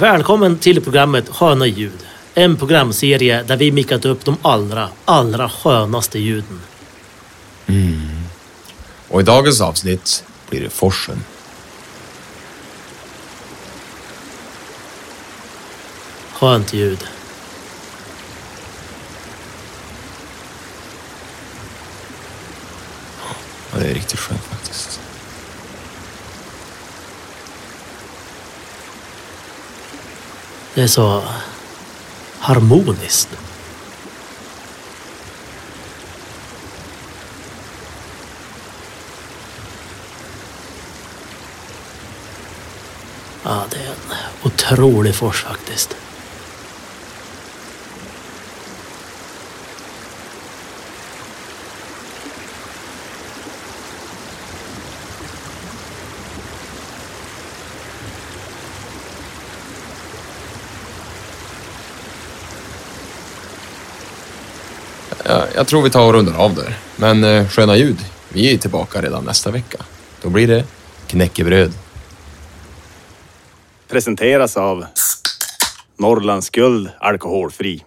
Välkommen till programmet Sköna ljud. En programserie där vi mickat upp de allra, allra skönaste ljuden. Och i dagens avsnitt blir det forsen. Skönt ljud. Ja, det är riktigt skönt faktiskt. Det är så harmoniskt. Ja, det är en otrolig fors faktiskt. Jag tror vi tar och rundar av där. Men eh, sköna ljud, vi är tillbaka redan nästa vecka. Då blir det knäckebröd. Presenteras av Norrlands Guld Alkoholfri.